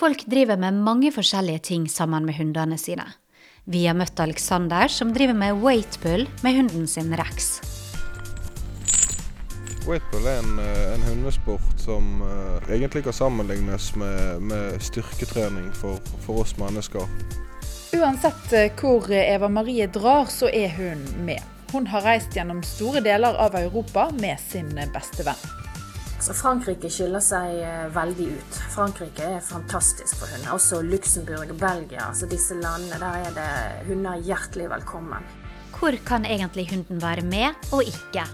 Folk driver med mange forskjellige ting sammen med hundene sine. Vi har møtt Alexander, som driver med waitbull med hunden sin Rex. Waitbull er en, eh, en hundesport som uh, egentlig kan sammenlignes med, med styrketrening for, for, oss mennesker. Uansett eh, hvor Eva Marie drar, så er hun med. Hun har reist gjennom store deler av Europa med sin beste venn. Så Frankrike skiller seg eh, veldig ut. Frankrike er fantastisk for hunder. Også Luxembourg og Belgia. altså Disse landene, der er det hunder hjertelig velkommen. Hvor kan egentlig hunden være med og ikke?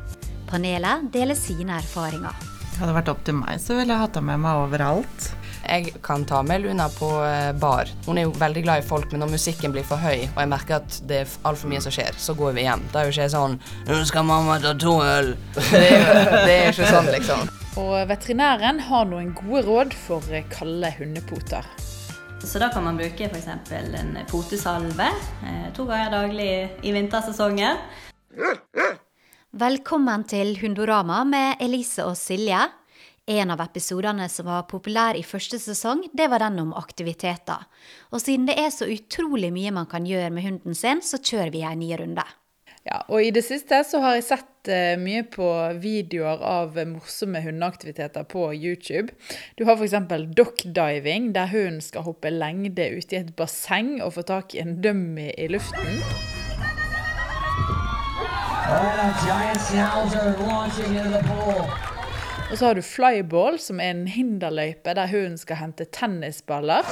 Panelet deler sine erfaringer. Hadde det vært opp til meg, så ville jeg hatt henne med meg overalt. Jeg kan ta med Luna på eh, bar. Hun er jo veldig glad i folk, men når musikken blir for høy, og jeg merker at det er altfor mye som skjer, så går vi hjem. Da er jo ikke sånn 'Nå skal mamma ta to øl'. Det er, det er ikke sånn, liksom. Og veterinæren har noen gode råd for kalde hundepoter. Så da kan man bruke f.eks. en potesalve eh, to ganger daglig i vintersesongen. Velkommen til Hundorama med Elise og Silje. En av episodene som var populær i første sesong, det var den om aktiviteter. Og siden det er så utrolig mye man kan gjøre med hunden sin, så kjører vi en ny runde. Ja, og I det siste så har jeg sett uh, mye på videoer av morsomme hundeaktiviteter på YouTube. Du har f.eks. dockdiving, der hunden skal hoppe lengde ute i et basseng og få tak i en dummy i luften. Og så har du flyball, som er en hinderløype der hunden skal hente tennisballer.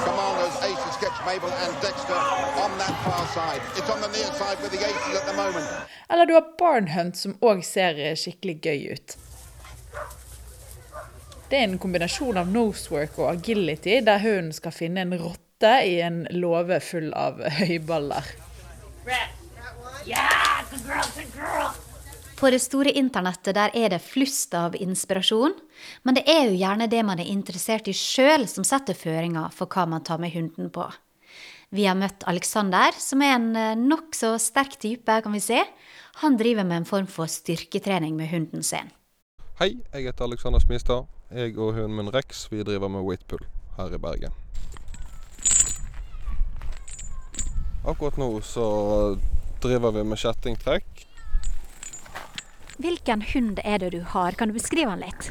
Eller du har barnhunt, som òg ser skikkelig gøy ut. Det er en kombinasjon av nosework og agility, der hunden skal finne en rotte i en låve full av høyballer. Yeah, good girl, good girl. På det store internettet der er det flust av inspirasjon, men det er jo gjerne det man er interessert i sjøl som setter føringer for hva man tar med hunden på. Vi har møtt Alexander, som er en eh, nokså sterk type, kan vi si. Han driver med en form for styrketrening med hunden sin. Hei, jeg heter Alexander Smistad. Jeg og hunden min Rex vi driver med weightpull her i Bergen. Akkurat nå så driver vi med kjettingtrekk. Hvilken hund er det du har? Kan du beskrive den litt?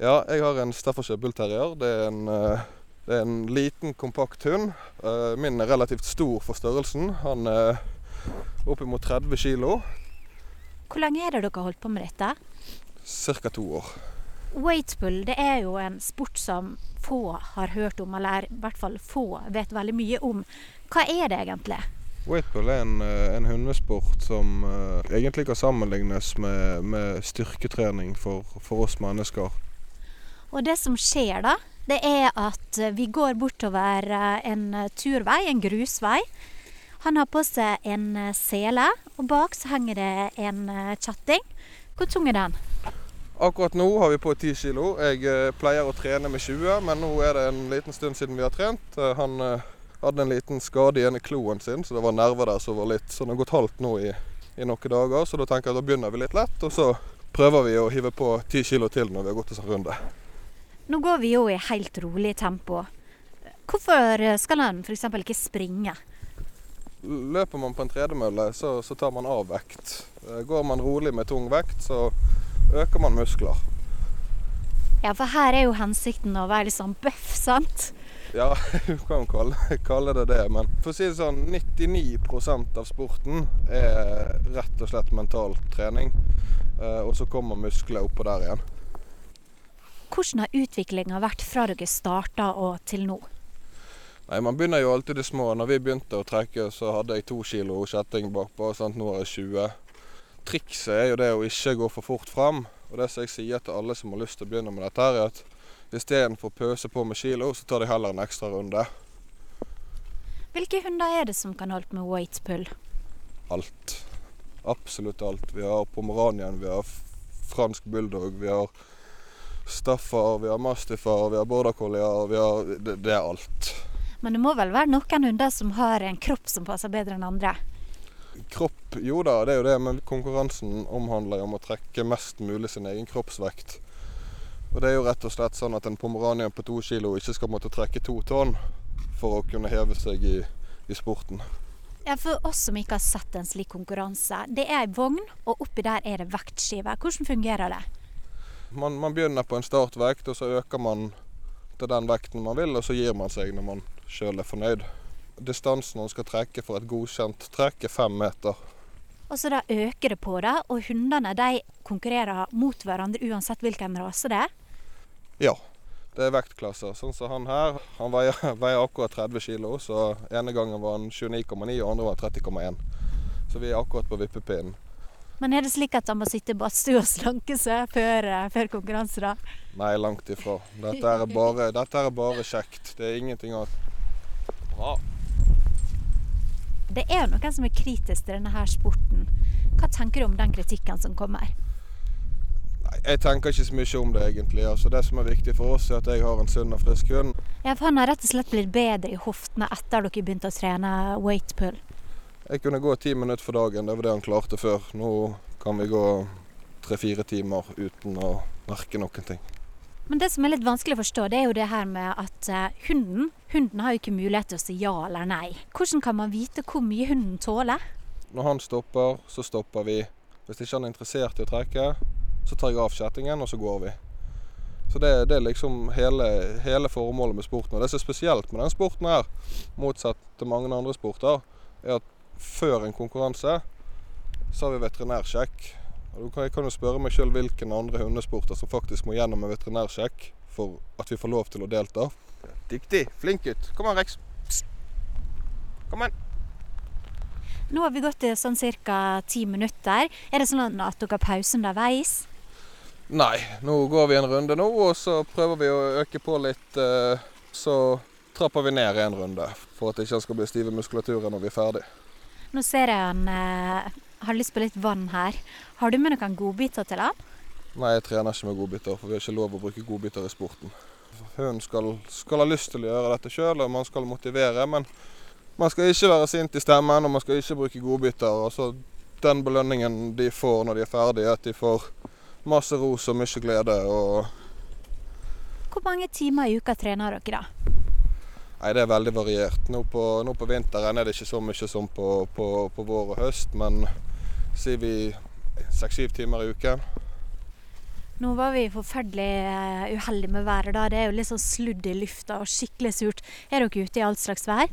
Ja, jeg har en Staffordshire Bull Terrier. Det er, en, eh, det er en, liten, kompakt hund. Eh, min er relativt stor for størrelsen. Han er oppimot 30 kg. Hvor lenge er det dere har holdt på med dette? Ca. to år. Waitbull det er jo en sport som få har hørt om, eller i hvert fall få vet veldig mye om. Hva er det egentlig? Weightball er en, eh, en, hundesport som uh, egentlig kan sammenlignes med, med styrketrening for, for, oss mennesker. Og det som skjer da, det er at vi går bortover en turvei, en grusvei. Han har på seg en sele, og bak så henger det en kjetting. Hvor tung er den? Akkurat nå har vi på 10 kilo. Jeg pleier å trene med 20, men nå er det en liten stund siden vi har trent. Han hadde en liten skade igjen i kloen sin, så det var nerver der som var litt Så den har gått halvt nå i, i, noen dager, så da tenker jeg at da begynner vi litt lett. Og så prøver vi å hive på ti kilo til når vi har gått en sånn runde. Nå går vi jo i helt rolig tempo. Hvorfor skal en f.eks. ikke springe? Løper man på en tredemølle, så, så, tar man av vekt. Går man rolig med tung vekt, så øker man muskler. Ja, for her er jo hensikten å være litt sånn bøff, sant? Ja, du kan kalle, kalle, det det. Men for å si det sånn, 99% av sporten er rett og slett mental trening. Eh, og så kommer muskler oppå der igjen. Hvordan har utviklinga vært fra dere starta og til nå? Nei, Man begynner jo alltid det små. Når vi begynte å trekke, så hadde jeg to kilo kjetting bakpå. Sant? Nå har jeg 20. Trikset er jo det å ikke gå for fort fram. Og det som jeg sier til alle som har lyst til å begynne med dette, er at Istedenfor å pøse på med kilo, så tar de heller en ekstra runde. Hvilke hunder er det som kan holde med weightpull? Alt. Absolutt alt. Vi har pomeranian, vi har fransk bulldog, vi har staffer, vi har mastiffer, vi har border collier. Vi har, det, det er alt. Men det må vel være noen hunder som har en kropp som passer bedre enn andre? Kropp, jo da, det er jo det, men konkurransen omhandler om å trekke mest mulig sin egen kroppsvekt. Og det er jo rett og slett sånn at en pomeranian på to kilo ikke skal måtte trekke to tonn for å kunne heve seg i, i sporten. Ja, For oss som ikke har sett en slik konkurranse. Det er ei vogn, og oppi der er det vektskive. Hvordan fungerer det? Man, man begynner på en startvekt, og så øker man til den vekten man vil, og så gir man seg når man sjøl er fornøyd. Distansen man skal trekke for et godkjent trekk, er fem meter. Og så da øker det på det, og hundene de konkurrerer mot hverandre uansett hvilken rase det er. Ja, det er vektklasser. Sånn som han her, han veier, veier akkurat 30 kg, så ene gangen var han 29,9 og andre var 30,1. Så vi er akkurat på vippepinnen. Men er det slik at han må sitte i badstue og slanke seg før, eh, før konkurranse, da? Nei, langt ifra. Dette er bare, dette er bare kjekt. Det er ingenting annet. Bra. Det er jo noen som er kritisk til denne her sporten. Hva tenker du om den kritikken som kommer? Jeg tenker ikke så mye om det egentlig. Altså, det som er viktig for oss, er at jeg har en sunn og frisk hund. Ja, for Han har rett og slett blitt bedre i hoftene etter dere begynte å trene weight pull. Jeg kunne gå ti minutter for dagen, det var det han klarte før. Nå kan vi gå tre-fire timer uten å merke noen ting. Men det som er litt vanskelig å forstå, det er jo det her med at eh, hunden Hunden har jo ikke mulighet til å si ja eller nei. Hvordan kan man vite hvor mye hunden tåler? Når han stopper, så stopper vi. Hvis ikke han er interessert i å trekke, så tar jeg av kjettingen, og så går vi. Så det, det er liksom hele, hele formålet med sporten. Og det som er spesielt med den sporten her, motsatt til mange andre sporter, er at før en konkurranse så har vi veterinærsjekk. Og du kan- Jeg kan jo spørre meg sjøl hvilken andre hundesporter som faktisk må gjennom en veterinærsjekk for at vi får lov til å delta. Dyktig. Flink gutt. Kom an, Rex. Psst. Kom an. Nå har vi gått i sånn ca. ti minutter. Er det sånn at dere har pause underveis? Nei, nå går vi en runde nå, og så prøver vi å øke på litt. eh, Så trapper vi ned en runde for at det ikke skal bli stive muskulaturer muskulaturen når vi er ferdig. Nå ser jeg han eh, har lyst på litt vann her. Har du med noen godbiter til han? Nei, jeg trener ikke med godbiter, for vi har ikke lov å bruke godbiter i sporten. Hunden skal, skal ha lyst til å gjøre dette sjøl, og man skal motivere. Men man skal ikke være sint i stemmen, og man skal ikke bruke godbiter. Altså, den belønningen de får når de er ferdige, er at de får masse ros og mye glede. og Hvor mange timer i uka trener dere da? Nei, Det er veldig variert. Nå på, nå på vinteren er det ikke så mye som på, på, på vår og høst, men sier vi seks-syv timer i uken. Nå var vi forferdelig eh, uheldige med været da. Det er jo litt sånn sludd i lufta og skikkelig surt. Er dere ute i alt slags vær?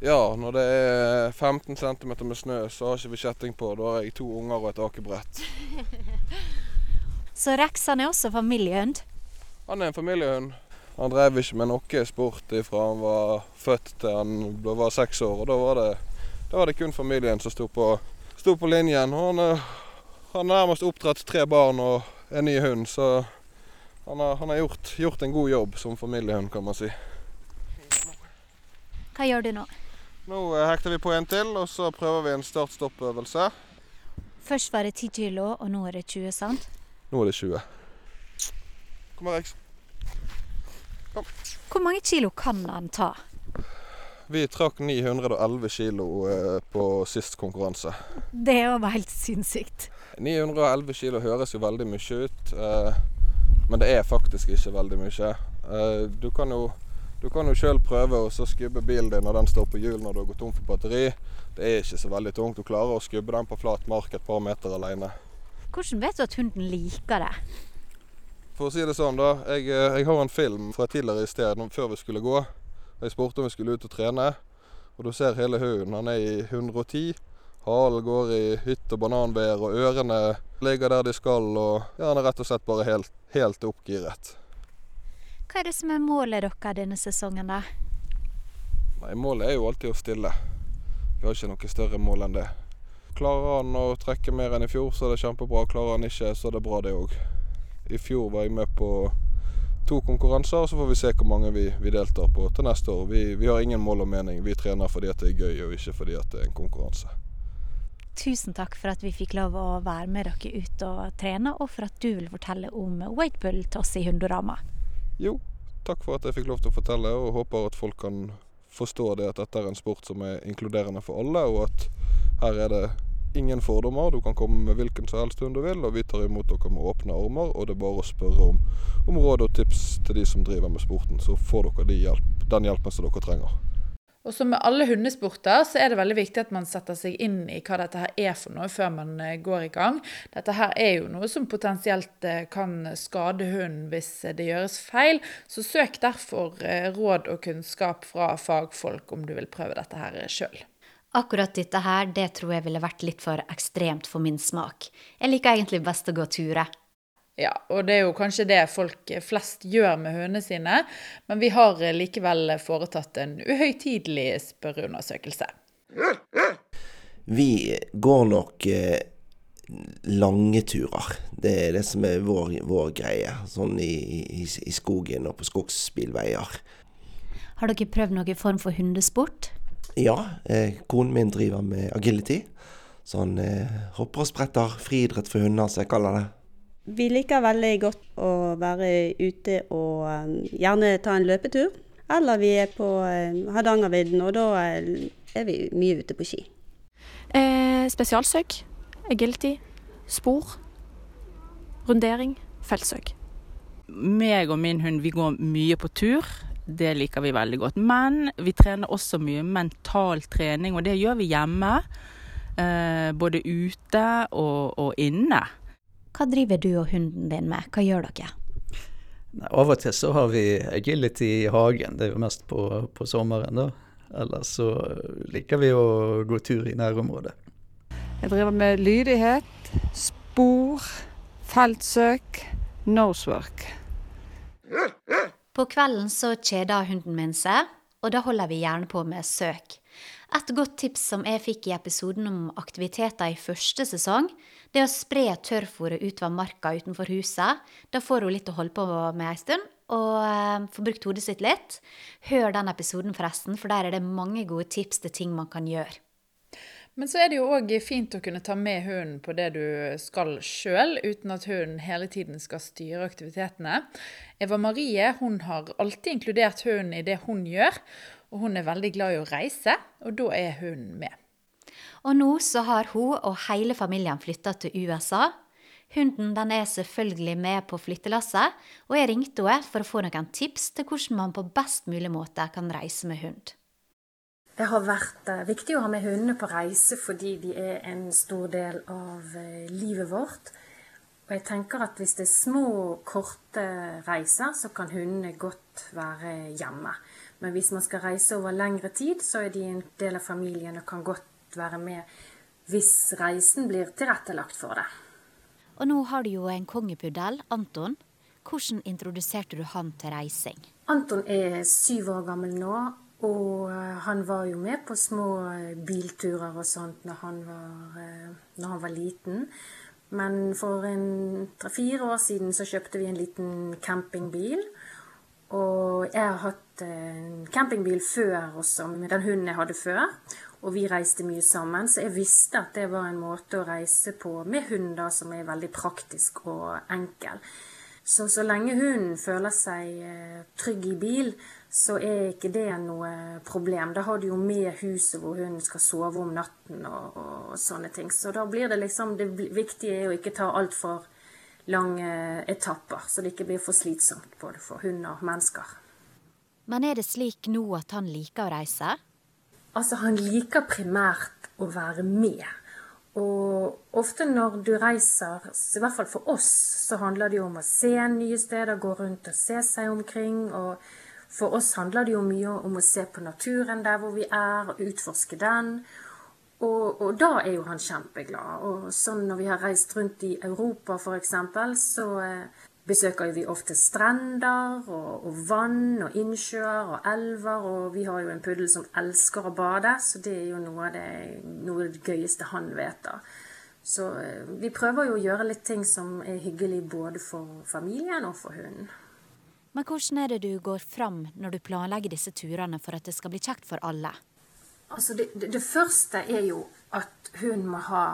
Ja, når det er 15 cm med snø, så har ikke vi kjetting på. Da har jeg to unger og et akebrett. Så Rex han er også familiehund. Han er en familiehund. Han drev ikke med noe sport fra han var født til han var seks år. Og da var det, da var det kun familien som sto på, sto på linjen. Og han, har nærmest oppdratt tre barn og en ny hund, så han har, han har gjort, gjort en god jobb som familiehund, kan man si. Hva gjør du nå? Nå eh, hekter vi på en til, og så prøver vi en start-stopp-øvelse. Først var det 10 kilo, og nå er det 20, sant? Nå er det 20. Kom her, Rex. Hvor mange kilo kan han ta? Vi trakk 911 kilo eh, på sist konkurranse. Det er jo helt sinnssykt. 911 kilo høres jo veldig mye ut, eh, men det er faktisk ikke veldig mye. Eh, du kan jo, du kan jo sjøl prøve å skubbe bilen din når den står på hjul når du har gått tom for batteri. Det er ikke så veldig tungt. Du klarer å skubbe den på flat mark et par meter alene. Hvordan vet du at hunden liker det? For å si det sånn, da. Jeg, eh, jeg har en film fra tidligere i sted, før vi skulle gå. Jeg spurte om vi skulle ut og trene, og du ser hele hunden. Han er i 110. Halen går i hytt og bananbær, og ørene ligger der de skal. og ja, Han er rett og slett bare helt, helt oppgiret. Hva er det som er målet deres denne sesongen, da? Nei, Målet er jo alltid å stille. Vi har ikke noe større mål enn det. Klarer han å trekke mer enn i fjor, så er det kjempebra. Klarer han ikke, så er det bra, det òg. I fjor var jeg med på to konkurranser, så får vi se hvor mange vi, vi deltar på til neste år. Vi, vi har ingen mål og mening. Vi trener fordi det er gøy, og ikke fordi det er en konkurranse. Tusen takk for at vi fikk lov å være med dere ut og trene, og for at du vil fortelle om Waitbull til oss i Hundorama. Jo, takk for at jeg fikk lov til å fortelle, og håper at folk kan forstå det at dette er en sport som er inkluderende for alle, og at her er det ingen fordommer. Du kan komme med hvilken som helst hund du vil, og vi tar imot dere med åpne armer. Og det er bare å spørre om, om råd og tips til de som driver med sporten, så får dere de hjelp, den hjelpen som dere trenger. Og som med alle hundesporter, så er det veldig viktig at man setter seg inn i hva dette her er for noe før man eh, går i gang. Dette her er jo noe som potensielt eh, kan skade hunden hvis det gjøres feil. Så søk derfor eh, råd og kunnskap fra fagfolk om du vil prøve dette her sjøl. Akkurat dette her, det tror jeg ville vært litt for ekstremt for min smak. Jeg liker egentlig best å gå turer. Ja, og det er jo kanskje det folk flest gjør med hundene sine, men vi har likevel foretatt en uhøytidelig spørreundersøkelse. Vi går nok eh, lange turer. Det er det som er vår, vår greie. Sånn i, i, i, skogen og på skogsbilveier. Har dere prøvd noen form for hundesport? Ja, eh, konen min driver med agility. Sånn eh, hopper og spretter. Friidrett for hunder, som jeg kaller det. Vi liker veldig godt å være ute og um, gjerne ta en løpetur. Eller vi er på um, Hardangervidda, og da uh, er vi mye ute på ski. Eh, spesialsøk, agility, spor, rundering, feltsøk. Meg og min hund vi går mye på tur. Det liker vi veldig godt. Men vi trener også mye mental trening, og det gjør vi hjemme. Eh, både ute og, og inne. Hva driver du og hunden din med, hva gjør dere? Av og til så har vi agility i hagen, det er jo mest på, på sommeren da. Ellers så liker vi å gå tur i nærområdet. Jeg driver med lydighet, spor, feltsøk, nosework. På kvelden så kjeder hunden min seg, og da holder vi gjerne på med søk. Et godt tips som jeg fikk i episoden om aktiviteter i første sesong, det å spre tørrfôret utover marka utenfor huset. Da får hun litt å holde på med ei stund, og eh, får brukt hodet sitt litt. Hør den episoden, forresten, for der er det mange gode tips til ting man kan gjøre. Men så er det jo òg fint å kunne ta med hunden på det du skal sjøl, uten at hunden hele tiden skal styre aktivitetene. Eva Marie hun har alltid inkludert hunden i det hun gjør. Og hun er veldig glad i å reise, og da er hunden med. Og nå så har hun og hele familien flytta til USA. Hunden den er selvfølgelig med på flyttelasset, og jeg ringte henne for å få noen tips til hvordan man på best mulig måte kan reise med hund. Det har vært eh, viktig å ha med hundene på reise fordi de er en stor del av eh, livet vårt. Og jeg tenker at hvis det er små, korte reiser, så kan hundene godt være hjemme. Men hvis man skal reise over lengre tid, så er de en del av familien og kan godt være med hvis reisen blir tilrettelagt for det. Og nå har du jo en kongepuddel, Anton. Hvordan introduserte du han til reising? Anton er syv år gammel nå, og eh, han var jo med på små eh, bilturer og sånt når han var, eh, når han var liten. Men for tre-fire år siden så kjøpte vi en liten campingbil. Og jeg har hatt en campingbil før også, med den hunden jeg hadde før. Og vi reiste mye sammen, så jeg visste at det var en måte å reise på med hund som er veldig praktisk og enkel. Så så lenge hunden føler seg eh, trygg i bil, så er ikke det noe problem. Da har du jo med huset hvor hunden skal sove om natten og, og sånne ting. Så da blir det liksom Det viktige er å ikke ta altfor lange etapper, så det ikke blir for slitsomt både for hund og mennesker. Men er det slik nå at han liker å reise? Altså, han liker primært å være med. Og ofte når du reiser, i hvert fall for oss, så handler det jo om å se nye steder, gå rundt og se seg omkring. Og for oss handler det jo mye om å se på naturen der hvor vi er, og utforske den. Og, og, da er jo han kjempeglad. Og sånn når vi har reist rundt i Europa f.eks., så eh, besøker vi ofte strender og, og, vann og innsjøer og elver. Og vi har jo en puddel som elsker å bade, så det er jo noe av det, noe av det gøyeste han vet. da. Så eh, vi prøver jo å gjøre litt ting som er hyggelig både for familien og for hunden. Men hvordan er det du går fram når du planlegger disse turene for at det skal bli kjekt for alle? Altså det, det, det, første er jo at hun må ha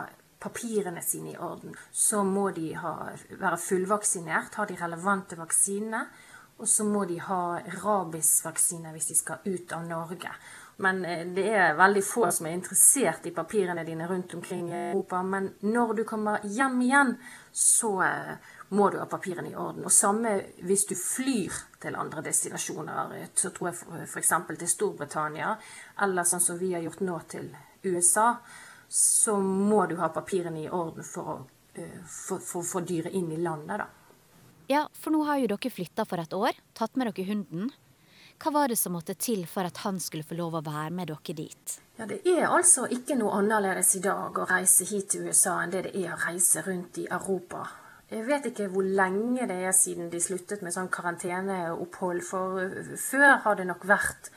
papirene sine i orden. Så må de ha, være fullvaksinert, ha de relevante vaksinene. Og så må de ha rabiesvaksine hvis de skal ut av Norge. Men eh, det er veldig få som er interessert i papirene dine rundt omkring i Europa. Men når du kommer hjem igjen, så eh, må du ha papirene i orden. Og samme hvis du flyr til andre destinasjoner. Så tror jeg f.eks. til Storbritannia, eller sånn som vi har gjort nå til USA, så må du ha papirene i orden for å få dyret inn i landet, da. Ja, for nå har jo dere flytta for et år, tatt med dere hunden. Hva var det som måtte til for at han skulle få lov å være med dere dit? Ja, Det er altså ikke noe annerledes i dag å reise hit til USA enn det det er å reise rundt i Europa. Jeg vet ikke hvor lenge det er siden de sluttet med sånn karanteneopphold, for før har det nok vært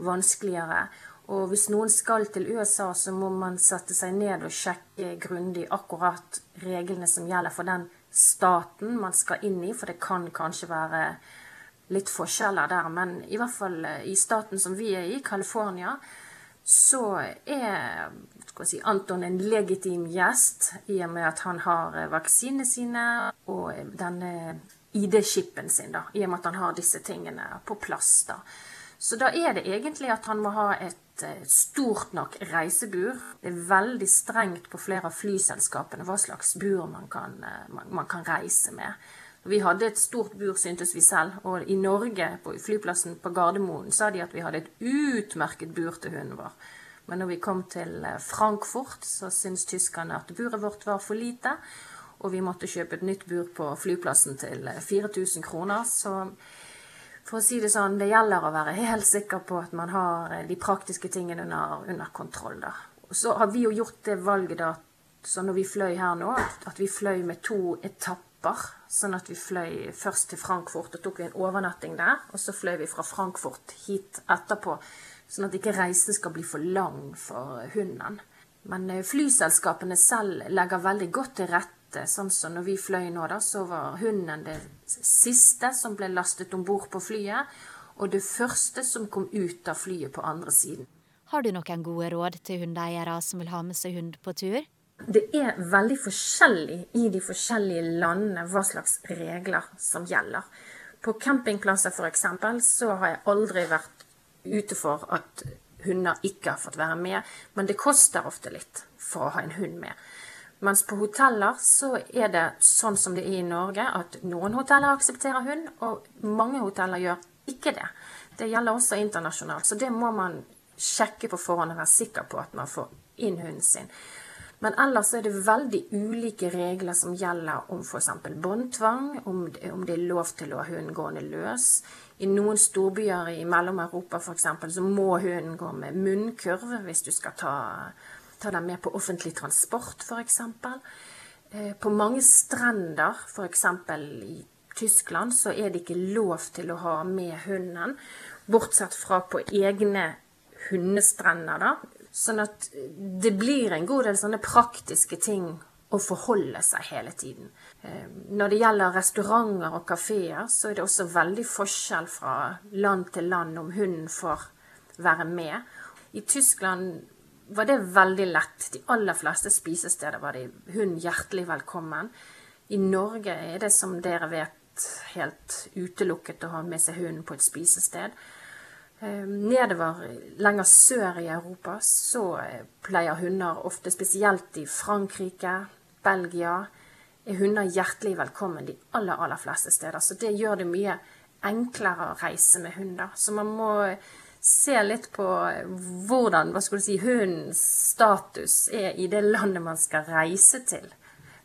vanskeligere. Og hvis noen skal til USA, så må man sette seg ned og sjekke grundig akkurat reglene som gjelder for den staten man skal inn i, for det kan kanskje være litt forskjeller der. Men i hvert fall eh, i staten som vi er i, California, så er si, Anton en legitim gjest i og med at han har eh, vaksinene sine og denne ID-skipen sin, da, i og med at han har disse tingene på plass. da. Så da er det egentlig at han må ha et eh, stort nok reisebur. Det er veldig strengt på flere av flyselskapene hva slags bur man kan, man, man kan reise med. Vi hadde et stort bur, syntes vi selv. Og i Norge, på flyplassen på Gardermoen, sa de at vi hadde et utmerket bur til hunden vår. Men når vi kom til eh, Frankfurt, så syntes tyskerne at buret vårt var for lite. Og vi måtte kjøpe et nytt bur på flyplassen til 4000 eh, kroner. Så for å si det sånn, det gjelder å være helt sikker på at man har eh, de praktiske tingene under, under kontroll. da. Så har vi jo gjort det valget da, så når vi fløy her nå, at vi fløy med to etapper. Sånn at vi fløy først til Frankfurt og tok en overnatting der. Og så fløy vi fra Frankfurt hit etterpå, sånn at ikke reisen skal bli for lang for hunden. Men eh, flyselskapene selv legger veldig godt til rette. Sånn som når vi fløy nå, da, så var hunden det siste som ble lastet om bord på flyet. Og det første som kom ut av flyet på andre siden. Har du noen gode råd til hundeeiere som vil ha med seg hund på tur? det er veldig forskjellig i de forskjellige landene hva slags regler som gjelder. På campingplasser f.eks. så har jeg aldri vært ute for at hunder ikke har fått være med, men det koster ofte litt for å ha en hund med. Mens på hoteller så er det sånn som det er i Norge, at noen hoteller aksepterer hund, og mange hoteller gjør ikke det. Det gjelder også internasjonalt, så det må man sjekke på forhånd og være sikker på at man får inn hunden sin. Men ellers er det veldig ulike regler som gjelder om f.eks. båndtvang, om, om, det er lov til å ha hunden gående løs. I noen storbyer i Mellom-Europa f.eks. så må hunden gå med munnkurv hvis du skal ta, ta dem med på offentlig transport f.eks. Eh, på mange strender, f.eks. i Tyskland, så er det ikke lov til å ha med hunden, bortsett fra på egne hundestrender, da, Sånn at det blir en god del sånne praktiske ting å forholde seg hele tiden. Eh, når det gjelder restauranter og kafeer, så er det også veldig forskjell fra land til land om hunden får være med. I Tyskland var det veldig lett. De aller fleste spisesteder var de hun hjertelig velkommen. I Norge er det, som dere vet, helt utelukket å ha med seg hunden på et spisested. Ehm, nedover lenger sør i Europa så eh, pleier hunder ofte, spesielt i Frankrike, Belgia, er hunder hjertelig velkommen de aller, aller fleste steder. Så det gjør det mye enklere å reise med hunder. Så man må se litt på hvordan hva skulle du si, hundens status er i det landet man skal reise til.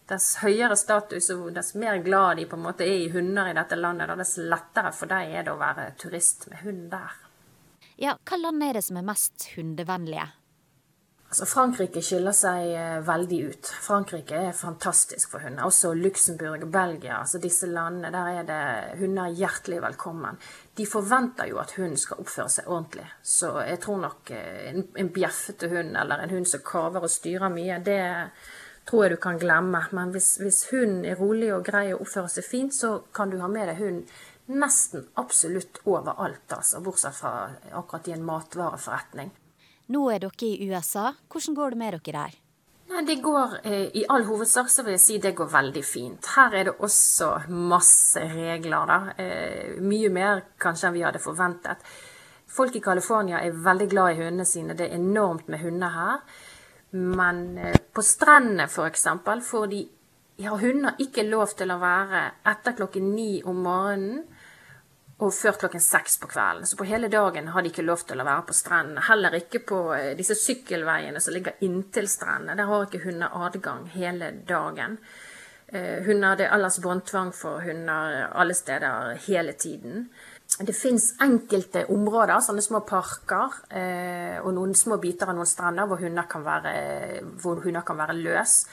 Dess høyere status og dess mer glad de på en måte er i hunder i dette landet, dess lettere for deg er det å være turist med hund der. Ja, hva land er det som er mest hundevennlige? Altså, Frankrike skiller seg eh, veldig ut. Frankrike er fantastisk for hunder. Også Luxembourg og Belgia. altså Disse landene, der er det hunder hjertelig velkommen. De forventer jo at hunden skal oppføre seg ordentlig. Så jeg tror nok eh, en, en bjeffete hund eller en hund som kaver og styrer mye, det tror jeg du kan glemme. Men hvis, hvis hunden er rolig og grei og oppfører seg fint, så kan du ha med deg hunden nesten absolutt overalt, altså, bortsett fra akkurat i en matvareforretning. Nå er dere i USA. Hvordan går det med dere der? Nei, det går eh, I all hovedsak så vil jeg si det går veldig fint. Her er det også masse regler, da. Eh, mye mer kanskje enn vi hadde forventet. Folk i California er veldig glad i hundene sine. Det er enormt med hunder her. Men eh, på strendene f.eks. får de har hunder ikke lov til å være etter klokken ni om morgenen og før klokken seks på kvelden. Så på hele dagen har de ikke lov til å være på strendene. Heller ikke på eh, disse sykkelveiene som ligger inntil strendene. Der har ikke hunder adgang hele dagen. Eh, hunder, Det er ellers båndtvang for hunder alle steder hele tiden. Det fins enkelte områder, sånne små parker, eh, og noen små biter av noen strender hvor hunder kan være, hunder kan være løs.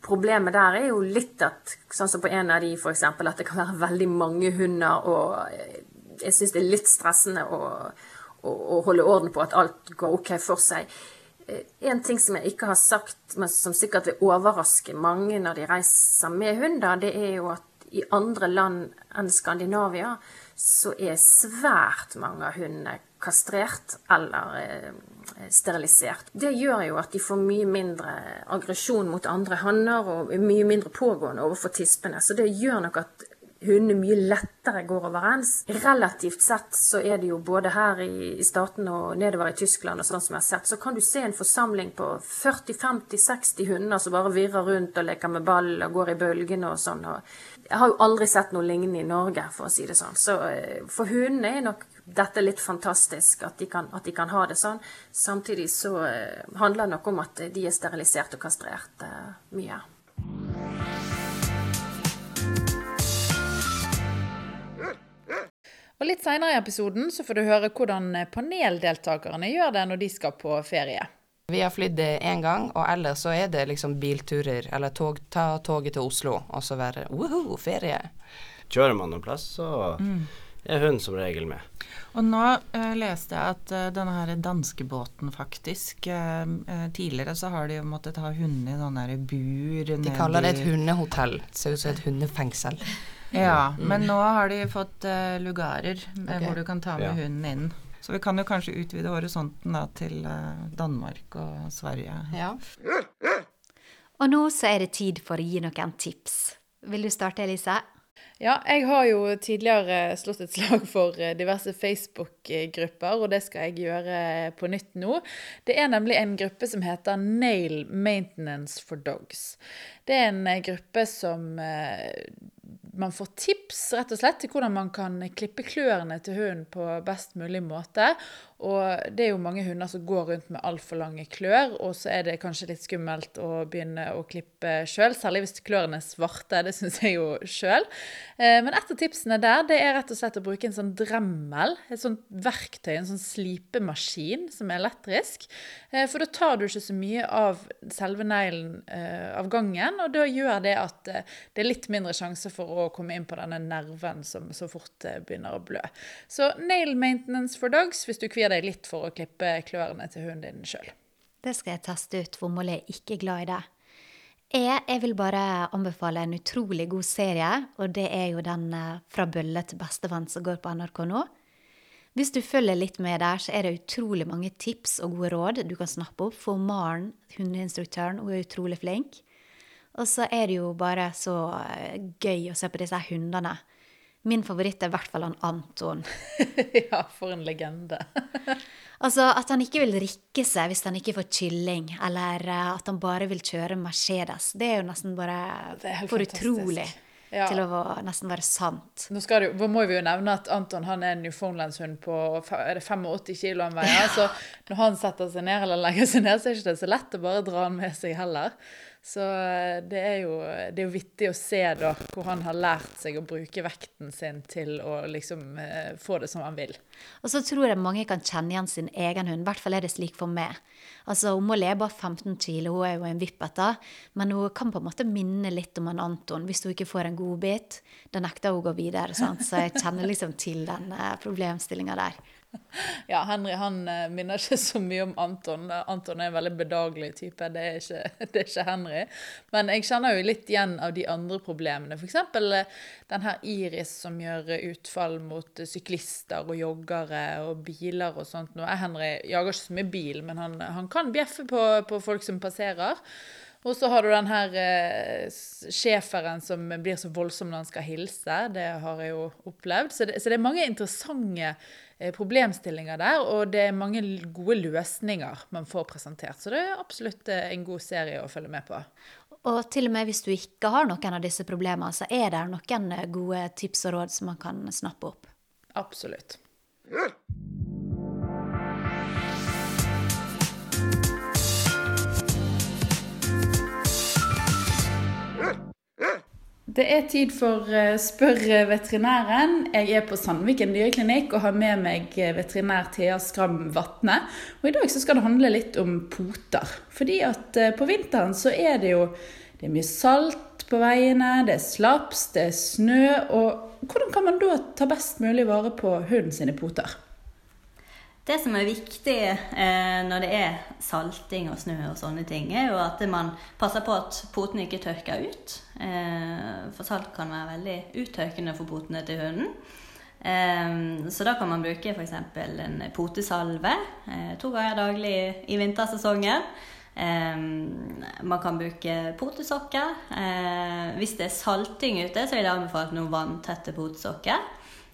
Problemet der er jo litt at sånn som på en av de f.eks. at det kan være veldig mange hunder, og jeg syns det er litt stressende å, å, å, holde orden på at alt går OK for seg. En ting som jeg ikke har sagt, men som sikkert vil overraske mange når de reiser med hunder, det er jo at i andre land enn Skandinavia så er svært mange av hundene kastrert eller eh, sterilisert. Det gjør jo at de får mye mindre aggresjon mot andre hanner og mye mindre pågående overfor tispene. Så det gjør nok at hundene mye lettere går overens. Relativt sett så er det jo både her i, i statene og nedover i Tyskland og sånn som jeg har sett, så kan du se en forsamling på 40-50-60 hunder som bare virrer rundt og leker med ball og går i bølgene og sånn. Jeg har jo aldri sett noe lignende i Norge, for å si det sånn. Så eh, for hundene er nok dette er litt fantastisk, at de, kan, at de kan ha det sånn. Samtidig så eh, handler det nok om at de er sterilisert og kastrert uh, mye. Og Litt seinere i episoden så får du høre hvordan paneldeltakerne gjør det når de skal på ferie. Vi har flydd én gang, og ellers så er det liksom bilturer, eller tog, ta toget til Oslo, og så være woho, ferie. Kjører man noen plass, så mm. Er hun som regel med. Og nå eh, leste jeg at uh, denne her danskebåten faktisk eh, Tidligere så har de jo måttet ha hunder i sånne bur De kaller det et hundehotell. Ser ut som et hundefengsel. Ja, mm. men nå har de fått eh, lugarer okay. hvor du kan ta med ja. hunden inn. Så vi kan jo kanskje utvide horisonten da, til Danmark og Sverige. Ja. Og nå så er det tid for å gi noen tips. Vil du starte, Elise? Ja, jeg har jo tidligere slått et slag for eh, diverse Facebook-grupper, og det skal jeg gjøre på nytt nå. Det er nemlig en gruppe som heter Nail Maintenance for Dogs. Det er en gruppe som man får tips rett og slett til hvordan man kan klippe klørne til hunden på best mulig måte. Og det er jo mange hunder som går rundt med altfor lange klør, og så er det kanskje litt skummelt å begynne å klippe sjøl, særlig hvis klørne er svarte. Det syns jeg jo sjøl. Eh, men et av tipsene der det er rett og slett å bruke en sånn dremmel, et sånt verktøy, en sånn slipemaskin som er elektrisk. Eh, for da tar du ikke så mye av selve neglen eh, av gangen, og da gjør det at det er litt mindre sjanse for å komme inn på denne nerven som så fort begynner å blø. Så nail maintenance for dogs hvis du kvier deg litt for å klippe klørne til hunden din sjøl. Det skal jeg teste ut, Molly er ikke glad i det. Jeg, jeg, vil bare anbefale en utrolig god serie, og det er jo den eh, Fra bølle til bestevenn som går på NRK nå. Hvis du følger litt med der, så er det utrolig mange tips og gode råd du kan snappe opp. For Maren, hundeinstruktøren, hun er utrolig flink. Og så er det jo bare så eh, gøy å se på disse hundene. Min favoritt er i hvert fall han Anton. ja, for en legende. altså at han ikke vil rikke seg hvis han ikke får kylling, eller eh, at han bare vil kjøre Mercedes. Det er jo nesten bare for utrolig. Ja. Til å nesten være sant. Nå det, må vi jo nevne at Anton han er en newfoundlandshund på er det 85 kilo han veier. Ja. Så når han setter seg ned eller legger seg ned, så er det ikke så lett å bare dra han med seg heller. Så eh, det er, jo, det er jo vittig å se da hvor han har lært seg å bruke vekten sin til å liksom eh, få det som han vil. Og så tror jeg mange kan kjenne igjen sin egen hund. I hvert fall er det slik for meg. Altså, Hun må le bare 15 kilo, hun er jo en vippete. Men hun kan på en måte minne litt om en Anton hvis hun ikke får en godbit. Da nekter hun å gå videre. Sant? Så jeg kjenner liksom til den eh, problemstillinga der. Ja, Henry han eh, minner ikke så mye om Anton. Anton er en veldig bedagelig type. Det er ikke, det er ikke Henry. Men jeg kjenner jo litt igjen av de andre problemene. F.eks. Eh, den her Iris som gjør utfall mot syklister og joggere og biler og sånt. Nå er Henry jager ikke så mye bil, men han, han kan bjeffe på, på folk som passerer. Og så har du den her eh, schæferen som blir så voldsom når han skal hilse. Det har jeg jo opplevd. Så det, så det er mange interessante eh, problemstillinger der, og det er mange gode løsninger man får presentert. Så det er absolutt eh, en god serie å følge med på. Og til og med hvis du ikke har noen av disse problemene, så er det noen gode tips og råd som man kan snappe opp. Absolutt. Det er tid for eh, Spør veterinæren. Jeg er på Sandviken dyreklinikk og har med meg eh, veterinær Thea Skram Vatne. Og I dag skal det handle litt om poter. Fordi at eh, på vinteren så er det jo det er mye salt på veiene, det er slaps, det er snø. Og hvordan kan man da ta best mulig vare på hunden sine poter? Det som er viktig eh, når det er salting og snø og sånne ting, er jo at man passer på at potene ikke tørker ut. Eh, for salt kan være veldig uttørkende for potene til hunden. Eh, så da kan man bruke f.eks. en potesalve eh, to ganger daglig i vintersesongen. Eh, man kan bruke potesokker. Eh, hvis det er salting ute, så vil jeg anbefale noen vanntette potesokker.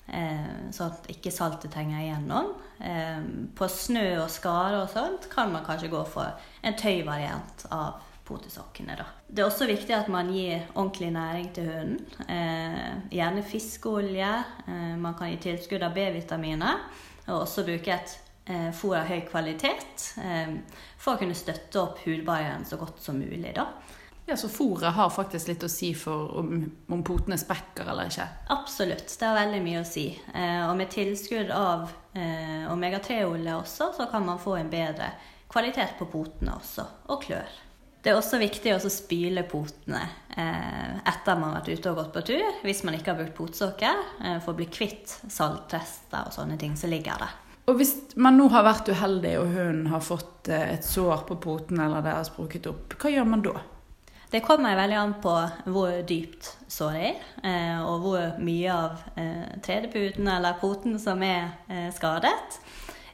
Sånn at ikke saltet trenger igjennom. Eh, på snø og skader og sånt kan man kanskje gå for en tøyvariant av potesokkene. Da. Det er også viktig at man gir ordentlig næring til hunden. Eh, gjerne fiskeolje. Eh, man kan gi tilskudd av B-vitaminer. Og også bruke et eh, fôr av høy kvalitet for å kunne støtte opp hudbarrieren så godt som mulig. da. Ja, Så fôret har faktisk litt å si for om, om potene sprekker eller ikke? Absolutt, det har veldig mye å si. Eh, og med tilskudd av eh, omega-3-olje også, så kan man få en bedre kvalitet på potene også, og klør. Det er også viktig å spyle potene eh, etter man har vært ute og gått på tur, hvis man ikke har brukt potsokker, eh, for å bli kvitt saltrester og sånne ting som ligger der. Og hvis man nå har vært uheldig og hunden har fått eh, et sår på poten eller det har sprukket opp, hva gjør man da? Det kommer veldig an på hvor dypt såret er, eh, og hvor mye av tredeputen tredjeputen eller poten som er eh, skadet.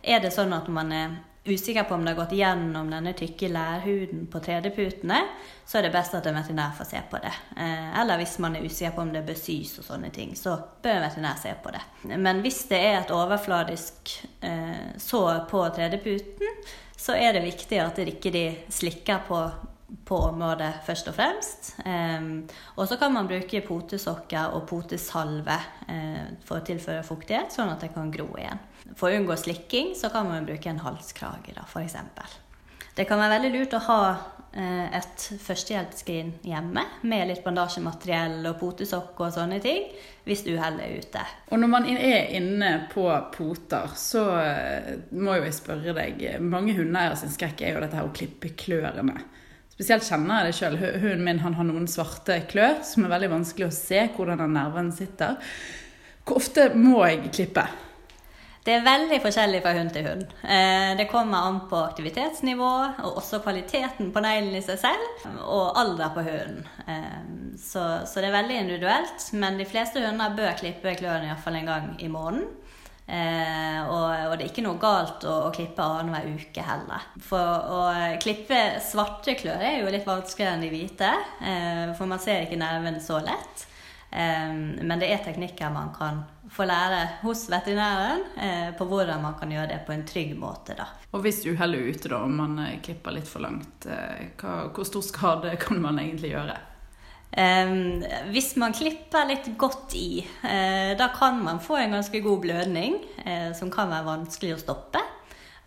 Er det sånn at man er usikker på om det har gått gjennom denne tykke lærhuden på tredjeputene, så er det best at en veterinær får se på det. Eller hvis man er usikker på om det bør sys og sånne ting, så bør en veterinær se på det. Men hvis det er et overfladisk sår på tredjeputen, så er det viktig at de ikke slikker på på området først og fremst. Og så kan man bruke potesokker og potesalve uh, for å tilføre fuktighet, sånn at det kan gro igjen. For å unngå slikking så kan man bruke en halskrage, da, f.eks. Det kan være veldig lurt å ha uh, et førstehjelpsskrin hjemme med litt bandasjemateriell og potesokker og sånne ting, hvis uhellet er ute. Og når man er inne på poter, så uh, må jo jeg spørre deg Mange hundeeiere sin skrekk er jo dette her å klippe klørne. Spesielt kjenner jeg det sjøl. Hunden min har noen svarte klør som er veldig vanskelig å se hvordan den nerven sitter. Hvor ofte må jeg klippe? Det er veldig forskjellig fra hund til hund. Eh, det kommer an på aktivitetsnivå og også kvaliteten på neglen i seg selv, og alder på hunden. Eh, så, så, det er veldig individuelt, men de fleste hunder bør klippe klørne iallfall en gang i måneden. Eh, og, og, det er ikke noe galt å, å klippe annenhver uke heller. For å klippe svarte klør er jo litt vanskeligere enn de hvite, eh, for man ser ikke nerven så lett. Eh, men det er teknikker man kan få lære hos veterinæren eh, på hvordan man kan gjøre det på en trygg måte. Da. Og hvis uhellet er ute, da, om man eh, klipper litt for langt, eh, hva, hvor stor skade kan man egentlig gjøre? Hvis man klipper litt godt i, uh, da kan man få en ganske god blødning uh, som kan være vanskelig å stoppe.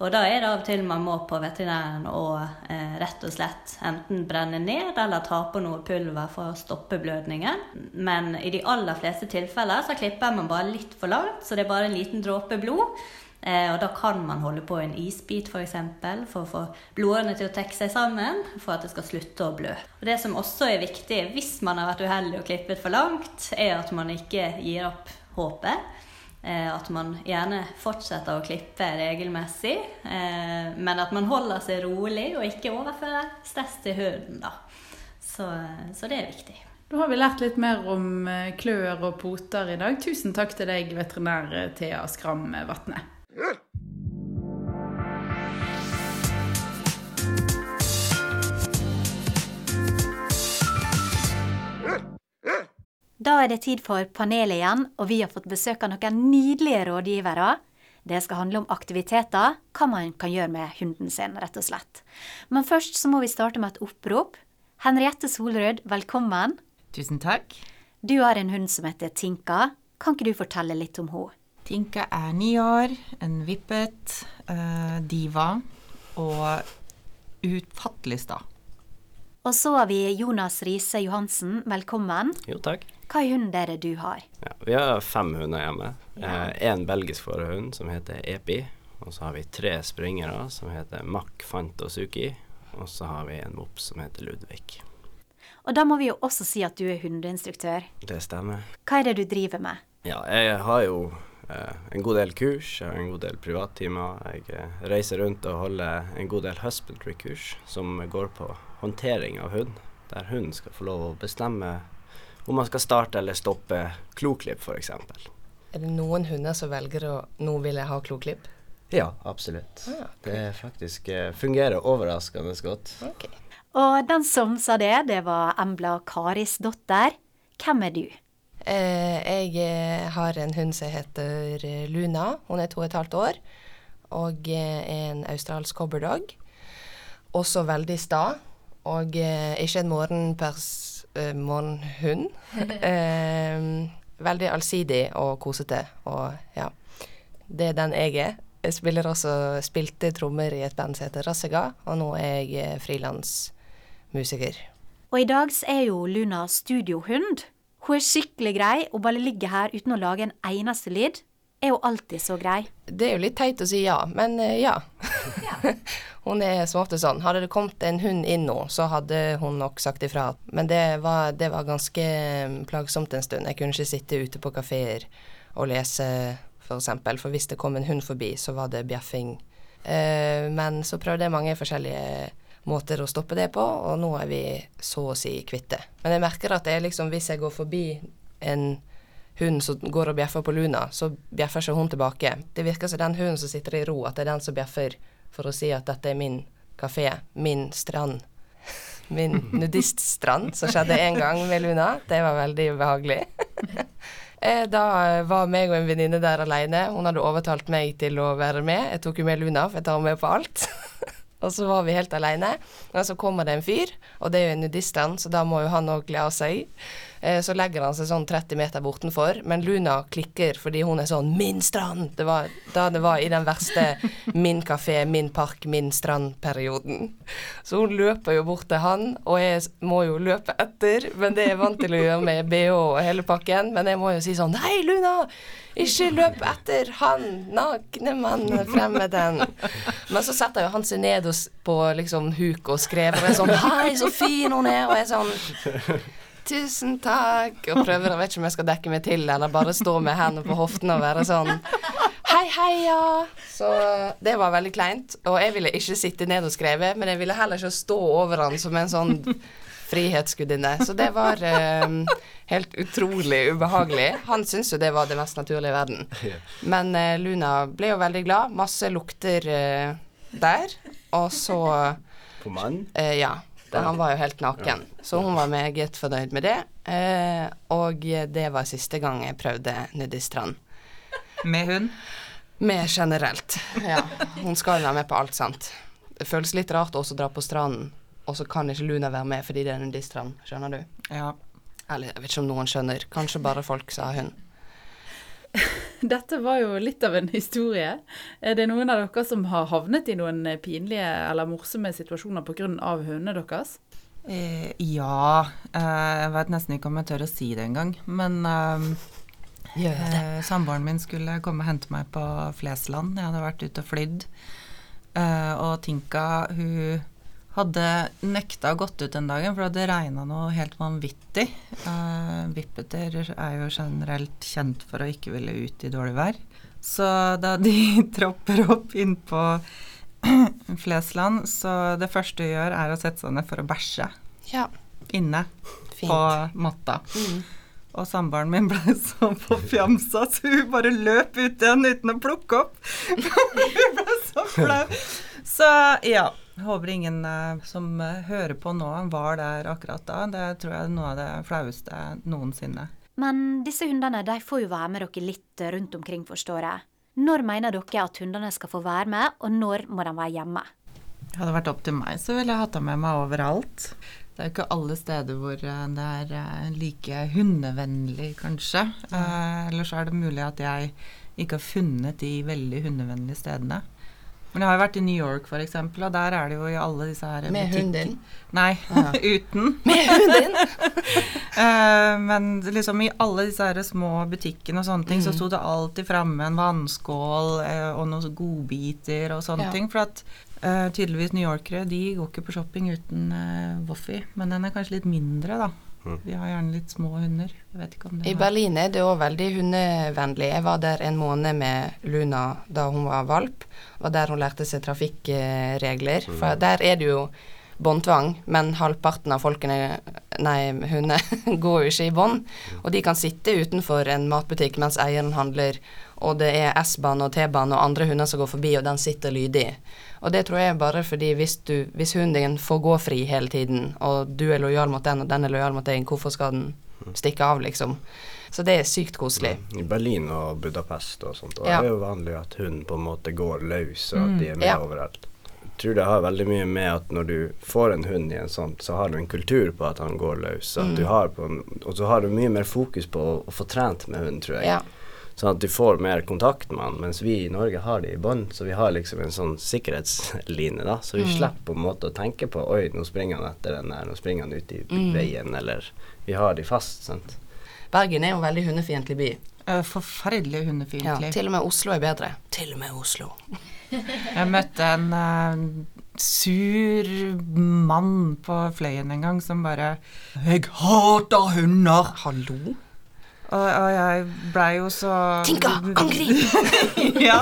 Og da er det av og til man må på veterinæren og uh, rett og slett enten brenne ned eller ta på noe pulver for å stoppe blødningen. Men i de aller fleste tilfeller så klipper man bare litt for langt, så det er bare en liten dråpe blod. Eh, og da kan man holde på en isbit f.eks. For, eksempel, for å få blodårene til å trekke seg sammen for at det skal slutte å blø. Og Det som også er viktig hvis man har vært uheldig og klippet for langt, er at man ikke gir opp håpet. Eh, at man gjerne fortsetter å klippe regelmessig, eh, men at man holder seg rolig og ikke overfører stress til hunden. da. Så, så det er viktig. Da har vi lært litt mer om klør og poter i dag. Tusen takk til deg, veterinær Thea Skram Vatne. Da er det tid for panelet igjen, og vi har fått besøk av noen nydelige rådgivere. Det skal handle om aktiviteter, hva man kan gjøre med hunden sin, rett og slett. Men først så må vi starte med et opprop. Henriette Solrød, velkommen. Tusen takk. Du har en hund som heter Tinka. Kan ikke du fortelle litt om henne? Tinka er ni år, en vippet, uh, diva og utfattelig sta. Og så har vi Jonas Riise Johansen, velkommen. Jo, takk. Hva er det du har? Ja, vi har fem hunder hjemme. Ja. Eh, en belgisk fårehund som heter Epi. Og så har vi tre springere som heter Mack, Fant og Suki. Og så har vi en mops som heter Ludvig. Og da må vi jo også si at du er hundeinstruktør. Det stemmer. Hva er det du driver med? Ja, jeg har jo en god del kurs, jeg har en god del privattimer. Jeg eh, reiser rundt og holder en god del husbandry-kurs som går på håndtering av hund. Der hunden skal få lov å bestemme om man skal starte eller stoppe kloklipp, f.eks. Er det noen hunder som velger å nå vil jeg ha kloklipp? Ja, absolutt. Ah, okay. Det faktisk eh, fungerer overraskende godt. Okay. Og den som sa det, det var Embla Karis datter. Hvem er du? Eh, jeg eh, har en hund som heter eh, Luna. Hun er to og et halvt år. Og er en australsk cobberdog. Også veldig sta. Og ikke en morgenpers, morgenhund. veldig allsidig og kosete. Og ja, det er den jeg er. Jeg spiller også spilte trommer i et band som heter Rassega, og nå er jeg frilansmusiker. Og i dag er jo Luna studiohund. Hun er skikkelig grei, og bare ligger her uten å lage en eneste lyd. Er hun alltid så grei? Det er jo litt teit å si ja, men uh, ja. hun er som ofte sånn. Hadde det kommet en hund inn nå, så hadde hun nok sagt ifra. Men det var, det var ganske mm, plagsomt en stund. Jeg kunne ikke sitte ute på kafeer og lese, for eksempel. For hvis det kom en hund forbi, så var det bjeffing. Uh, men så prøvde jeg mange forskjellige måter å stoppe det på, og nå er vi så å si kvitte. Men jeg merker at det er liksom hvis jeg går forbi en hund som går og bjeffer på Luna, så bjeffer ikke hun tilbake. Det virker som den hunden som sitter i ro, at det er den som bjeffer for å si at dette er min kafé, min strand. Min nudiststrand, som skjedde en gang med Luna. Det var veldig ubehagelig. Eh, da var meg og en venninne der alene. Hun hadde overtalt meg til å være med. Jeg tok jo med Luna, for jeg tar med på alt. Og så var vi helt aleine. Og så kommer det en fyr, og det er jo en nudiststrand, så da må jo han òg kle av seg. Eh, så legger han seg sånn 30 meter bortenfor, men Luna klikker fordi hun er sånn 'Min strand!' Det var da det var i den verste 'min kafé, min park, min strand'-perioden. Så hun løper jo bort til han, og jeg må jo løpe etter, men det er jeg vant til å gjøre med bh og hele pakken. Men jeg må jo si sånn 'Hei, Luna! Ikke løp etter han nakne mann, fremmeden'. Men så setter jo han seg ned på liksom huk og skrev og er sånn 'Hei, så fin hun er', og jeg er sånn Tusen takk. Og prøver, jeg vet ikke om jeg skal dekke meg til, eller bare stå med hendene på hoftene og være sånn Hei, heia. Så det var veldig kleint. Og jeg ville ikke sitte ned og skrive, men jeg ville heller ikke stå over han som en sånn frihetsgudinne. Så det var um, helt utrolig ubehagelig. Han syntes jo det var det mest naturlige i verden. Men uh, Luna ble jo veldig glad. Masse lukter uh, der. Og så På mann? Uh, ja. Han var jo helt naken, så hun var meget fornøyd med det. Eh, og det var siste gang jeg prøvde nudiststrand. Med hund? Med generelt, ja. Hun skal jo være med på alt, sant. Det føles litt rart også å dra på stranden, og så kan ikke Luna være med fordi det er nudiststrand, skjønner du? Ja. Eller jeg vet ikke om noen skjønner, kanskje bare folk sa hund. Dette var jo litt av en historie. Er det noen av dere som har havnet i noen pinlige eller morsomme situasjoner pga. hundene deres? Eh, ja. Eh, jeg vet nesten ikke om jeg tør å si det engang. Men eh, eh, samboeren min skulle komme og hente meg på Flesland. Jeg hadde vært ute og flydd. Eh, og Tinka, hun hadde nekta gått ut den dagen, for det hadde regna noe helt vanvittig. Uh, vippeter er jo generelt kjent for å ikke ville ut i dårlig vær. Så da de tropper opp inn på Flesland, så det første hun gjør, er å sette seg ned for å bæsje. Ja. Inne Fint. på matta. Mm. Og samboeren min ble så forfjamsa, så hun bare løp ut igjen uten å plukke opp. hun ble så flau. Så ja. Jeg håper ingen uh, som uh, hører på nå, var der akkurat da. Det tror jeg er noe av det flaueste noensinne. Men disse hundene de får jo være med dere litt rundt omkring, forstår jeg. Når mener dere at hundene skal få være med, og når må de være hjemme? Hadde det vært opp til meg, så ville jeg hatt dem med meg overalt. Det er jo ikke alle steder hvor eh, det er eh, like hundevennlig, kanskje. Eh, Eller så er det mulig at jeg ikke har funnet de veldig hundevennlige stedene. Men jeg har jo vært i New York, for eksempel, og der er det jo i alle disse her Med butikk- hunden din? Nei, Ja. uten. Med hunden? Eh, men liksom i alle disse her små butikkene og sånne ting, så Mm. sto det alltid framme en vannskål uh, og noen godbiter og sånne Ja. ting. For at uh, tydeligvis newyorkere de går ikke på shopping uten uh, Woffy. Men den er kanskje litt mindre, da. Mm. De har gjerne litt små hunder. Jeg vet ikke om det I er- Berlin er det òg veldig hundevennlig. Jeg var der en måned med Luna da hun var valp. Og der hun lærte seg trafikkregler. For der er det jo båndtvang, men halvparten av folkene, nei, hundene, går jo ikke i bånd. Og de kan sitte utenfor en matbutikk mens eieren handler, og det er S-bane og T-bane og andre hunder som går forbi, og den sitter lydig. Og det tror jeg bare fordi hvis, du, hvis hunden din får gå fri hele tiden, og du er lojal mot den, og den er lojal mot deg, hvorfor skal den stikke av, liksom? Så det er sykt koselig. I Berlin og Budapest og sånt, og Ja. det er jo vanlig at hunden på en måte går løs, og Mm. at de er med Ja. overalt. Jeg tror det har veldig mye med at når du får en hund i en sånn, så har du en kultur på at han går løs, Mm. du har på en, og så har du mye mer fokus på å, å få trent med hunden, tror jeg. Ja. Sånn at du får mer kontakt med han, mens vi i Norge har det i bånd, så vi har liksom en sånn sikkerhetsline, da. Så vi Mm. slipper på en måte å tenke på oi, nå springer han etter den der, nå springer han ut i Mm. veien, eller Vi har de fast, sant. Bergen er jo en veldig hundefiendtlig by. Forferdelig hundefiendtlig. Ja, til og med Oslo er bedre. Til og med Oslo. Jeg møtte en uh, sur mann på Fløyen en gang som bare 'Jeg hater hunder!' Hallo? Og, og jeg blei jo så Tinka, Angri! ja.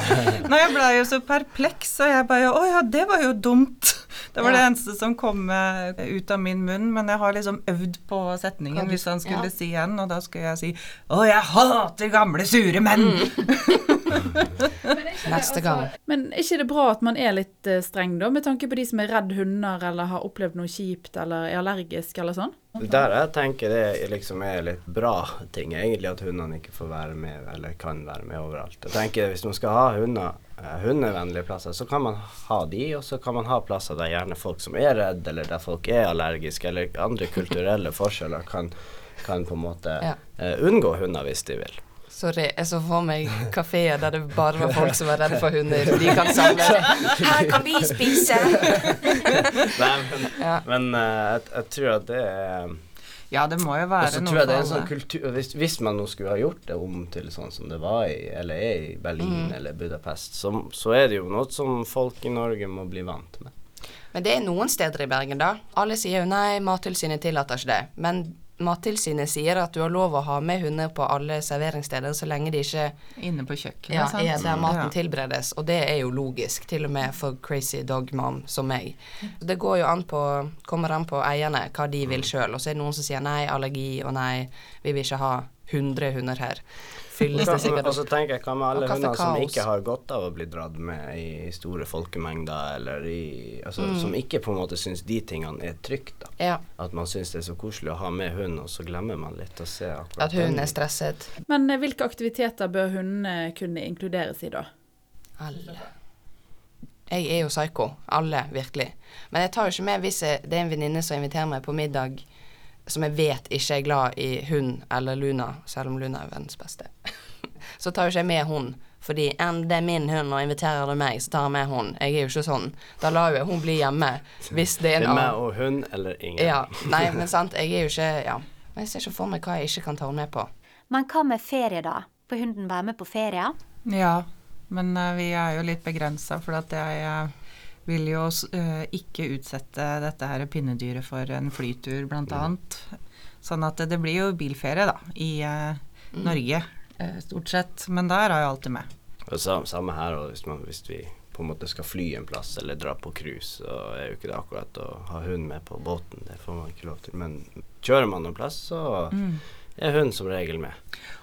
Nei, jeg blei jo så perpleks, og jeg bare 'Å ja, det var jo dumt'. Det var det eneste som kom eh, ut av min munn, men jeg har liksom øvd på setningen hvis han skulle ja. si en, og da skulle jeg si 'Å, jeg hater gamle, sure menn'. Neste gang. Men er ikke det bra at man er litt eh, streng, da, med tanke på de som er redd hunder eller har opplevd noe kjipt eller er allergisk eller sånn? Der jeg tenker det liksom er litt bra ting, egentlig at hundene ikke får være med, eller kan være med overalt. Jeg tenker Hvis man skal ha hunder, eh, hundevennlige plasser, så kan man ha de, og så kan man ha plasser der gjerne folk som er redde, eller der folk er allergiske, eller andre kulturelle forskjeller kan, kan på en måte Ja. uh, unngå hunder hvis de vil. Sorry, jeg så for meg kafeer der det bare var folk som var redde for hunder. De kan samle Her kan vi spise! Nei, men, Ja. men eh, jeg, jeg tror at det er Ja, det må jo være så noe tror jeg det er en sånn kultur hvis, hvis man nå skulle ha gjort det om til sånn som det var i, eller er i Berlin Mm. eller Budapest, så, så er det jo noe som folk i Norge må bli vant med. Men det er noen steder i Bergen, da. Alle sier jo nei, Mattilsynet tillater ikke det. Men Mattilsynet sier at du har lov å ha med hunder på alle serveringssteder så lenge de ikke Inne på kjøkkenet, ja, sant? er der maten Ja. tilberedes. Og det er jo logisk, til og med for crazy dog mom som meg. Det går jo an på, kommer an på eierne hva de vil sjøl. Og så er det noen som sier nei, allergi, og nei, vi vil ikke ha 100 hunder her. Fylles det sikkert Og så tenker jeg hva med alle hundene som ikke har godt av å bli dratt med i store folkemengder, eller i Altså Mm. som ikke på en måte syns de tingene er trygt, da. Ja. At man syns det er så koselig å ha med hund, og så glemmer man litt å se akkurat At hunden er stresset. Men eh, hvilke aktiviteter bør hundene kunne inkluderes i, da? Alle. Jeg er jo psyko. Alle, virkelig. Men jeg tar jo ikke med hvis jeg, det er en venninne som inviterer meg på middag som jeg vet ikke er glad i hund eller Luna, selv om Luna er verdens beste. så tar jo ikke jeg med hun. Fordi enn det er min hund, og inviterer du meg, så tar jeg med hun. Jeg er jo ikke sånn. Da lar jo jeg hun bli hjemme hvis det Det er en meg annen og hund eller ingen. Ja. Nei, men sant, jeg er jo ikke Ja. Men jeg ser ikke for meg hva jeg ikke kan ta henne med på. Men hva med ferie, da? Får hunden være med på ferie? Ja, men uh, vi er jo litt begrensa, for at jeg eh, vil jo eh, ikke utsette dette her pinnedyret for en flytur, annet. Sånn at det blir jo bilferie, da, i eh, Mm. Norge, eh, stort sett. Men der er jo alltid med. Og sam- samme her, og hvis, man, hvis vi på en måte skal fly en plass eller dra på cruise, så er jo ikke det akkurat å ha hund med på båten. Det får man ikke lov til. Men kjører man noen plass, så Mm. Er hun som regel med.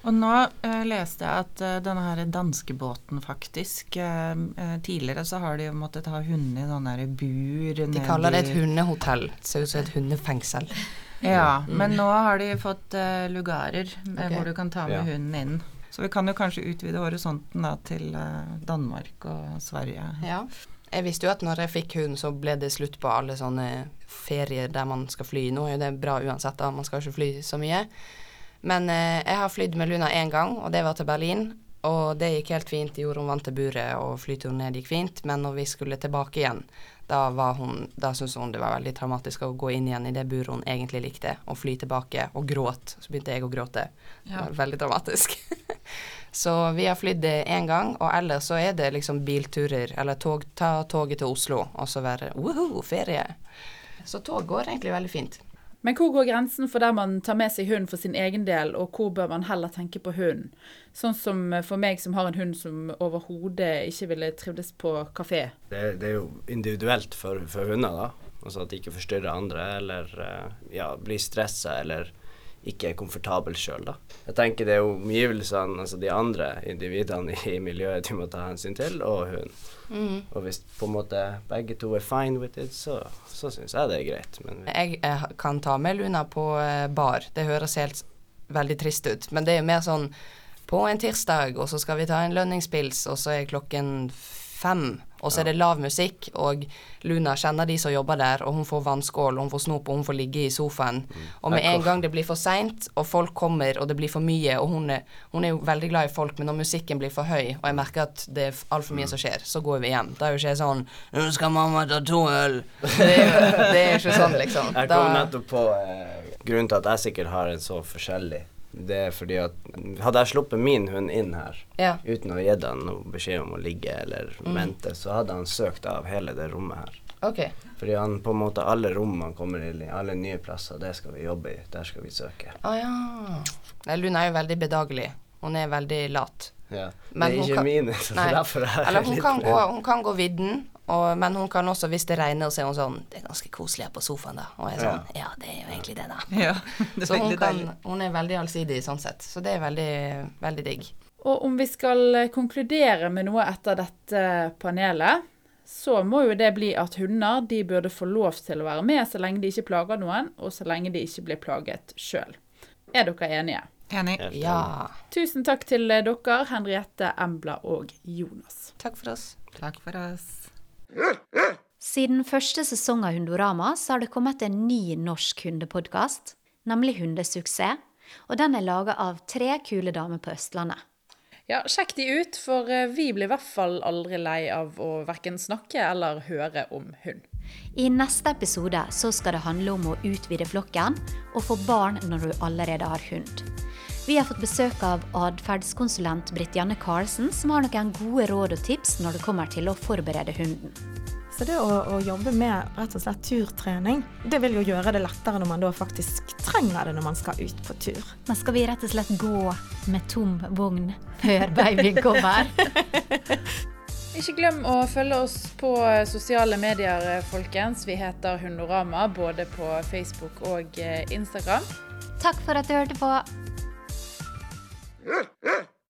Og nå eh, leste jeg at eh, denne her danskebåten faktisk eh, eh, Tidligere så har de jo måttet ha hunder i sånne her bur De kaller det et hundehotell. Ser ut som et hundefengsel. Ja, Mm. men nå har de fått eh, lugarer eh, Ok. hvor du kan ta med Ja. hunden inn. Så vi kan jo kanskje utvide horisonten da til eh, Danmark og Sverige. Ja. Jeg visste jo at når jeg fikk hund, så ble det slutt på alle sånne ferier der man skal fly. Nå er jo det bra uansett, da, man skal ikke fly så mye. Men eh, jeg har flydd med Luna én gang, og det var til Berlin. Og det gikk helt fint. Jorunn vant til buret, og flyturen ned gikk fint. Men når vi skulle tilbake igjen, da, var hun, da syntes hun det var veldig traumatisk å gå inn igjen i det buret hun egentlig likte, og fly tilbake, og gråte. Så begynte jeg å gråte. Det var veldig dramatisk. så vi har flydd én gang, og ellers så er det liksom bilturer, eller tog, ta toget til Oslo, og så være woho, ferie. Så tog går egentlig veldig fint. Men hvor går grensen for der man tar med seg hund for sin egen del, og hvor bør man heller tenke på hunden? Sånn som for meg som har en hund som overhodet ikke ville trivdes på kafé. Det, det er jo individuelt for, for hunder, da. Altså at de ikke forstyrrer andre, eller eh, ja, blir stressa, eller ikke er komfortabel sjøl, da. Jeg tenker det er omgivelsene, altså de andre individene i miljøet du må ta hensyn til, og hun. Mm. Og hvis på en måte begge to er fine with it, så, så syns jeg det er greit. Men Jeg eh, kan ta med Luna på eh, bar. Det høres helt veldig trist ut, men det er jo mer sånn på en tirsdag, og så skal vi ta en lønningspils, og så er klokken fem, og så er det lav musikk, og Luna kjenner de som jobber der, og hun får vannskål, hun får snop, og hun får ligge i sofaen. Og med en gang det blir for seint, og folk kommer, og det blir for mye, og hun er, hun er jo veldig glad i folk, men når musikken blir for høy, og jeg merker at det er altfor mye som skjer, så går vi hjem. Da er jo ikke jeg sånn 'Nå skal mamma ta to øl'. Det er jo det er ikke sånn, liksom. Jeg kom nettopp på eh, grunnen til at jeg sikkert har en så forskjellig. Det er fordi at hadde jeg sluppet min hund inn her Ja. uten å ha gitt han noe beskjed om å ligge eller Mm. mente, så hadde han søkt av hele det rommet her. Okay. Fordi han på en måte alle rom han kommer i, alle nye plasser, det skal vi jobbe i. Der skal vi søke. Ah, ja. Luna er jo veldig bedagelig. Hun er veldig lat. Ja. Men det er ikke kan- mine, så Nei. derfor er jeg Eller hun litt kan, gå, hun kan gå vidden, og, men hun kan også, hvis det regner, så er hun sånn Det er ganske koselig her på sofaen, da. Og jeg er sånn Ja, det er jo egentlig det, da. Ja, det er så hun, kan, hun er veldig allsidig sånn sett. Så det er veldig, veldig digg. Og om vi skal eh, konkludere med noe etter dette panelet, så må jo det bli at hunder de burde få lov til å være med så lenge de ikke plager noen, og så lenge de ikke blir plaget sjøl. Er dere enige? Enig. Ja. Tusen takk til eh, dere, Henriette, Embla og Jonas. Takk for oss. Takk for oss. Siden første sesong av Hundorama så har det kommet en ny norsk hundepodkast, nemlig Hundesuksess. Og den er laga av tre kule damer på Østlandet. Ja, sjekk de ut, for eh, vi blir i hvert fall aldri lei av å verken snakke eller høre om hund. I neste episode så skal det handle om å utvide flokken og få barn når du allerede har hund. Vi har fått besøk av atferdskonsulent Britt Janne Karlsen, som har noen gode råd og tips når det kommer til å forberede hunden. Så det å, å jobbe med rett og slett turtrening, det vil jo gjøre det lettere når man da faktisk trenger det når man skal ut på tur. Men skal vi rett og slett gå med tom vogn før babyen kommer? Ikke glem å følge oss på sosiale medier, folkens. Vi heter Hundorama både på Facebook og eh, Instagram. Takk for at du hørte på. Huh? Huh?